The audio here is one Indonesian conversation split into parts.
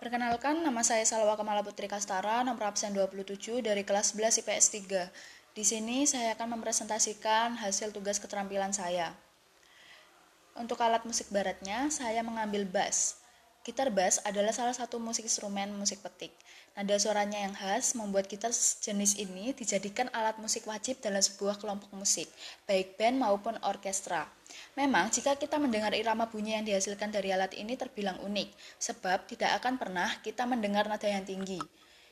Perkenalkan, nama saya Salwa Kamala Putri Kastara, nomor absen 27 dari kelas 11 IPS 3. Di sini saya akan mempresentasikan hasil tugas keterampilan saya. Untuk alat musik baratnya, saya mengambil bass. Gitar bass adalah salah satu musik instrumen musik petik. Nada suaranya yang khas membuat gitar jenis ini dijadikan alat musik wajib dalam sebuah kelompok musik, baik band maupun orkestra. Memang, jika kita mendengar irama bunyi yang dihasilkan dari alat ini terbilang unik, sebab tidak akan pernah kita mendengar nada yang tinggi.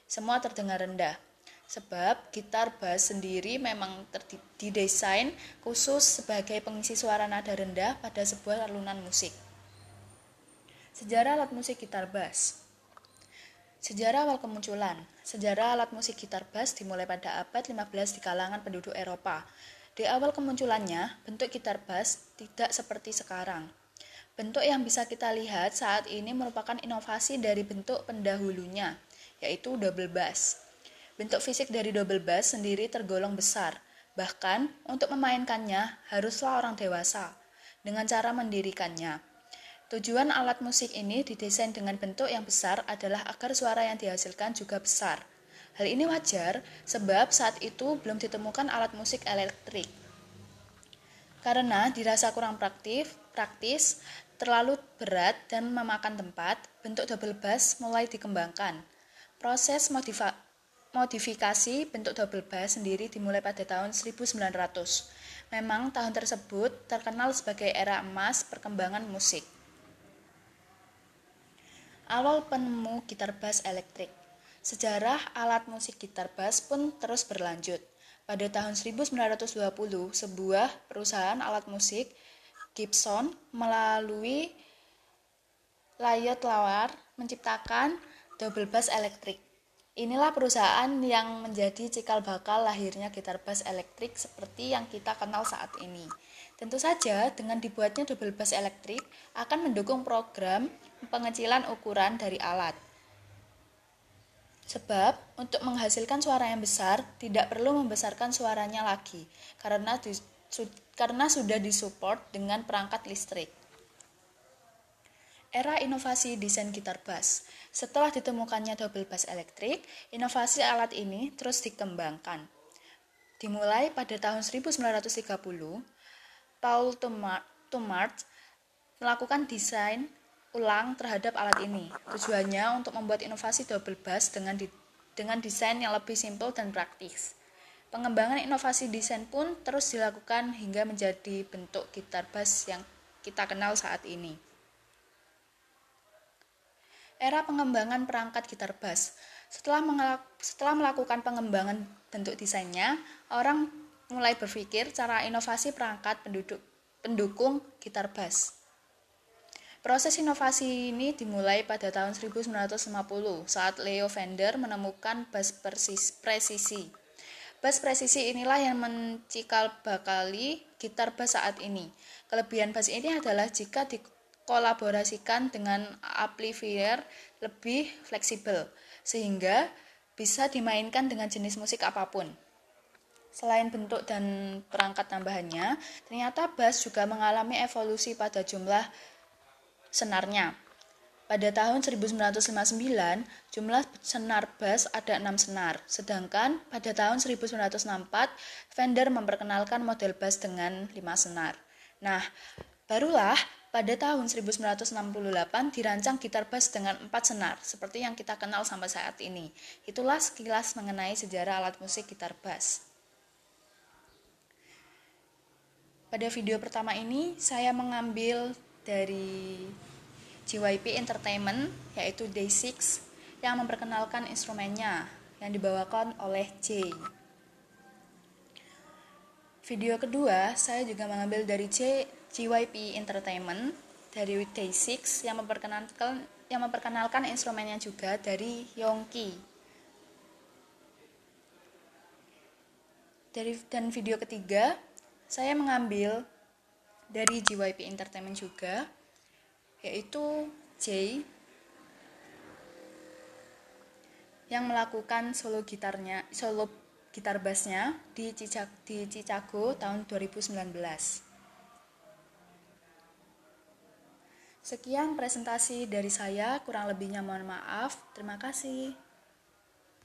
Semua terdengar rendah. Sebab gitar bass sendiri memang didesain khusus sebagai pengisi suara nada rendah pada sebuah alunan musik. Sejarah alat musik gitar bass Sejarah awal kemunculan Sejarah alat musik gitar bass dimulai pada abad 15 di kalangan penduduk Eropa. Di awal kemunculannya, bentuk gitar bass tidak seperti sekarang. Bentuk yang bisa kita lihat saat ini merupakan inovasi dari bentuk pendahulunya, yaitu double bass. Bentuk fisik dari double bass sendiri tergolong besar, bahkan untuk memainkannya haruslah orang dewasa dengan cara mendirikannya. Tujuan alat musik ini didesain dengan bentuk yang besar adalah agar suara yang dihasilkan juga besar. Hal ini wajar sebab saat itu belum ditemukan alat musik elektrik. Karena dirasa kurang praktis, praktis, terlalu berat dan memakan tempat, bentuk double bass mulai dikembangkan. Proses modifa modifikasi bentuk double bass sendiri dimulai pada tahun 1900. Memang tahun tersebut terkenal sebagai era emas perkembangan musik. Awal penemu gitar bass elektrik. Sejarah alat musik gitar bass pun terus berlanjut. Pada tahun 1920, sebuah perusahaan alat musik Gibson melalui layot lawar menciptakan double bass elektrik. Inilah perusahaan yang menjadi cikal bakal lahirnya gitar bass elektrik seperti yang kita kenal saat ini. Tentu saja dengan dibuatnya double bass elektrik akan mendukung program pengecilan ukuran dari alat. Sebab untuk menghasilkan suara yang besar tidak perlu membesarkan suaranya lagi karena di, su, karena sudah disupport dengan perangkat listrik. Era inovasi desain gitar bass. Setelah ditemukannya double bass elektrik, inovasi alat ini terus dikembangkan. Dimulai pada tahun 1930, Paul Tumart melakukan desain ulang terhadap alat ini. Tujuannya untuk membuat inovasi double bass dengan di, dengan desain yang lebih simpel dan praktis. Pengembangan inovasi desain pun terus dilakukan hingga menjadi bentuk gitar bass yang kita kenal saat ini. Era pengembangan perangkat gitar bass. Setelah, setelah melakukan pengembangan bentuk desainnya, orang mulai berpikir cara inovasi perangkat penduduk pendukung gitar bass. Proses inovasi ini dimulai pada tahun 1950 saat Leo Fender menemukan bass presisi. Bass presisi inilah yang mencikal bakali gitar bass saat ini. Kelebihan bass ini adalah jika dikolaborasikan dengan amplifier lebih fleksibel, sehingga bisa dimainkan dengan jenis musik apa pun. Selain bentuk dan perangkat tambahannya, ternyata bass juga mengalami evolusi pada jumlah senarnya. Pada tahun 1959, jumlah senar bass ada 6 senar, sedangkan pada tahun 1964, Fender memperkenalkan model bass dengan 5 senar. Nah, barulah pada tahun 1968 dirancang gitar bass dengan 4 senar, seperti yang kita kenal sampai saat ini. Itulah sekilas mengenai sejarah alat musik gitar bass. Pada video pertama ini, saya mengambil dari JYP Entertainment yaitu Day6 yang memperkenalkan instrumennya yang dibawakan oleh J. Video kedua saya juga mengambil dari J, JYP Entertainment dari Day6 yang memperkenalkan yang memperkenalkan instrumennya juga dari Yongki. Dari dan video ketiga saya mengambil dari JYP Entertainment juga yaitu J yang melakukan solo gitarnya solo gitar bassnya di Cicak di Chicago tahun 2019. Sekian presentasi dari saya, kurang lebihnya mohon maaf. Terima kasih.